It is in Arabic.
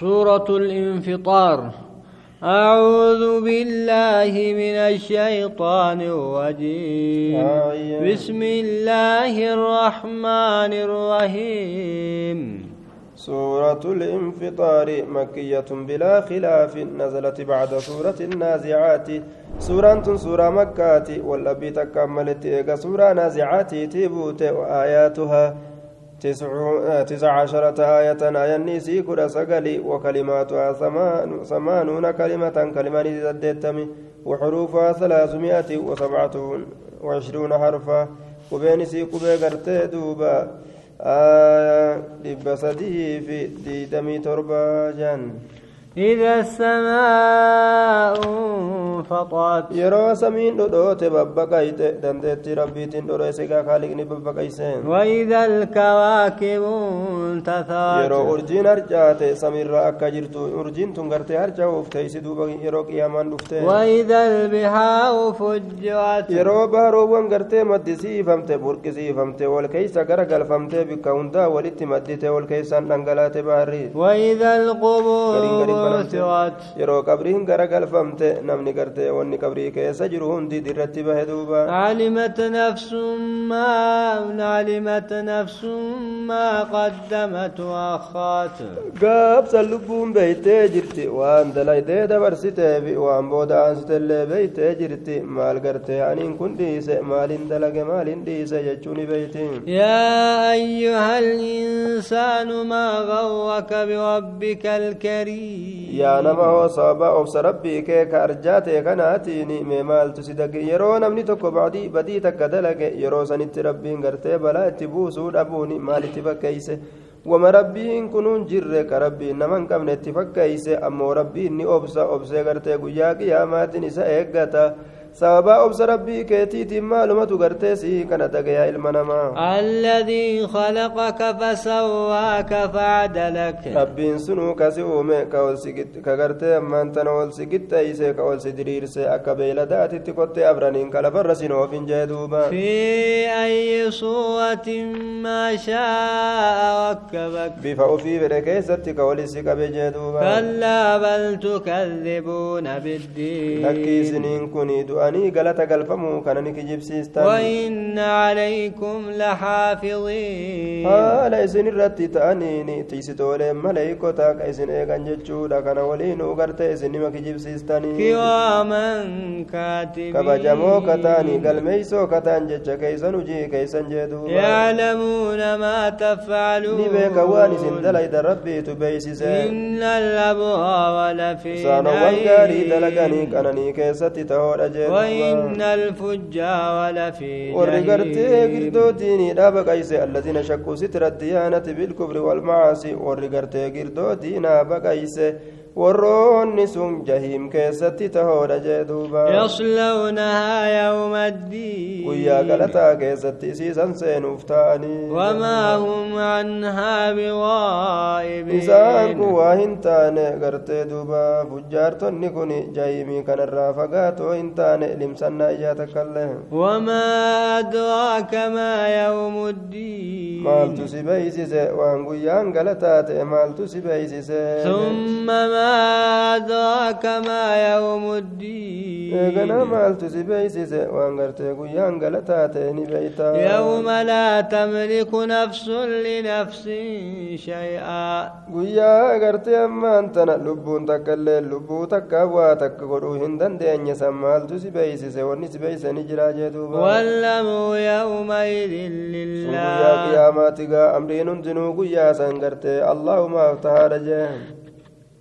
سورة الانفطار. أعوذ بالله من الشيطان الرجيم. آية. بسم الله الرحمن الرحيم. سورة الانفطار مكية بلا خلاف نزلت بعد سورة النازعات. سورة سورة مكة والأبي تكملت سورة نازعات تيبوت وآياتها. تسع تسع عشرة آية آية نيسي كرة سقلي وكلماتها ثمان ثمانون كلمة كلمة زدتم وحروفها ثلاثمائة وسبعة وعشرون حرفا قبين سي قبي قرتي دوبا آية سديه في ديدمي تربا جان إذا السماء انفطرت yeroo samiin dhodhoote babbaqayte dandeetti rabbiitiin dhodhoyse gaa kaaliqni babbaqayse وإذا الكواكب انتثرت harcaate samiirra akka jirtu urjiin tun gartee harca'uuf teeysi duuba yeroo qiyaamaan dhufte وإذا البحار فجرت baharoowwan gartee maddisiifamte burqisiifamte wal keeysa gara galfamtee bikka hundaa walitti maddite wal keeysaan dhangalaate baharri وإذا القبور بعثرت yeroo qabriin gara galfamte namni gartee wanni qabrii keessa jiru hundi dirratti bahe duuba علمت نفس ما علمت نفس ما قدمت وأخرت gaabsan lubbuun beeytee jirti waan dalaydee dabarsiteefi waan booda aansitellee beeytee jirti maal gartee aniin kun dhiise maalin dalage maalin dhiise jechuu ni beeyti يا أيها الإنسان ما غرك بربك الكريم nama hoo sababa obsa rabbii kee ka arjaa ta'e kanaatiin mee maaltu si dage yeroo namni tokko badii badii takka dalage yeroo sanitti rabbiin gartee balaa itti buusuu dhabuun maalitti fakkeeyse wama rabbiin kunuun jirre ka rabbiin nama hin qabne itti fakkeeyse ammoo rabbiin ni obsa obsee gartee guyyaa qiyaamaatiin isa eeggata sababaa obsa rabbii keetiitiin maalumatu gartee sii kana dagayaa ilma namaa الذي خلقك فسواك فعدلك rabbiin sunuu kasi uume ka ol si gid- ka gartee ammaan tana ol si gixxeeyse ka ol si diriirse akka beeyladaatitti kottee abraniin ka lafarra sin oofin jee duuba في أي صورة ما شاء ركبك bifa ufii fedhe keessatti ka oli si qabe jee duuba كلا بل تكذبون بالدين lakkii isiniin kun du'anii galata galfamuu kana ni kijibsiistan وإن عليكم لحافظين haala isin irratti ta'aniin tiisitooleen maleeykota ka isin eegan jechuudha kana waliinuu gartee isin nima kijibsiistanii كراما كاتبين kabajamoo kataanii galmeeysoo kataan jecha keeysan hujii keeysan jee duuba يعلمون ما تفعلون ni beeka waan isin dalayda rabbiitu beeysise إن الأبرار لفي isaanowwan gaarii نعيم dalaganii qananii keessatti ta'oodha jee وإن الفجار لفي جهنم ورغرتي غردو ديني دابا قيس الذين شكوا ستر الديانة بالكبر والمعاصي. ورغرتي غردو دينا بقيس warroonni sun jahiim keessatti tahoodha jee duuba يصلونها يوم الدين guyyaa galataa keessatti isiisan seenuuf ta'anii وما هم عنها isaan kun بغائبين waa hin taane gartee duuba fujjaartonni kun jahiimii kanarraa fagaatoo hin taane limsannaa ijaa takkaillee وما أدراك ما يوم الدين maaltu si beeysise waan guyyaan galataa ta'e maaltu si beeysise ثم أدراك ما يوم الدين. يوم لا تملك نفس لنفس شيئا. ويا غرتي أما أنت لبون تكال لبو تكاوا تكورو هندن دين يسمال تسيبي سيسي ونسيبي سنجرا جدوبا ولمو يومئذ لله. يا قيامات أمرين تنوك يا سنغرتي. اللهم افتح رجاهم